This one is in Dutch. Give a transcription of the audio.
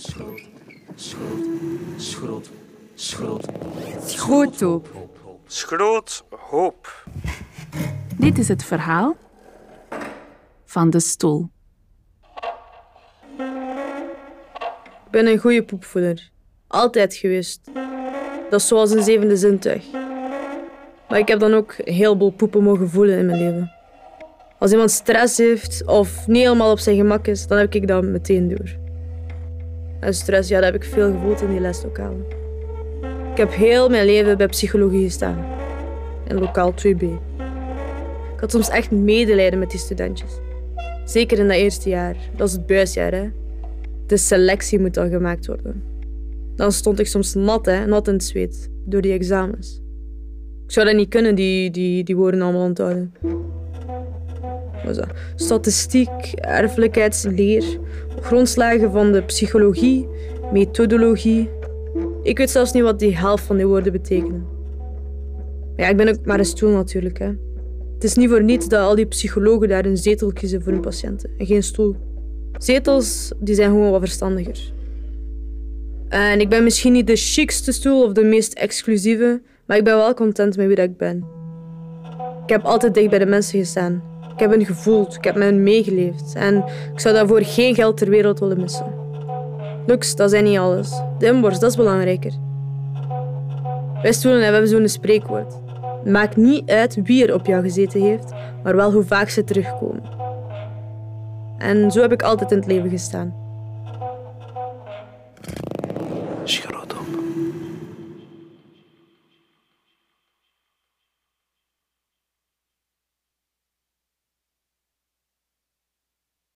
schroot, schroot, schroot, schroot. Schroothoop. Schroot hoop. Dit is het verhaal van de stoel. Ik ben een goede poepvoeder. Altijd geweest. Dat is zoals een zevende zintuig. Maar ik heb dan ook een heleboel poepen mogen voelen in mijn leven. Als iemand stress heeft of niet helemaal op zijn gemak is, dan heb ik dat meteen door. En stress, ja, dat heb ik veel gevoeld in die leslokalen. Ik heb heel mijn leven bij psychologie gestaan. In lokaal 2B. Ik had soms echt medelijden met die studentjes. Zeker in dat eerste jaar. Dat is het buisjaar, hè. De selectie moet dan gemaakt worden. Dan stond ik soms nat, hè, nat in het zweet, door die examens. Ik zou dat niet kunnen, die, die, die woorden allemaal onthouden. Statistiek, erfelijkheidsleer, grondslagen van de psychologie, methodologie. Ik weet zelfs niet wat die helft van die woorden betekenen. Maar ja, ik ben ook maar een stoel natuurlijk. Hè. Het is niet voor niets dat al die psychologen daar een zetel kiezen voor hun patiënten en geen stoel. Zetels die zijn gewoon wat verstandiger. En ik ben misschien niet de chicste stoel of de meest exclusieve, maar ik ben wel content met wie dat ik ben. Ik heb altijd dicht bij de mensen gestaan. Ik heb hen gevoeld, ik heb met hen meegeleefd en ik zou daarvoor geen geld ter wereld willen missen. Lux, dat zijn niet alles. De inborst, dat is belangrijker. Wij stoelen hebben zo'n spreekwoord. Maakt niet uit wie er op jou gezeten heeft, maar wel hoe vaak ze terugkomen. En zo heb ik altijd in het leven gestaan. Schroom.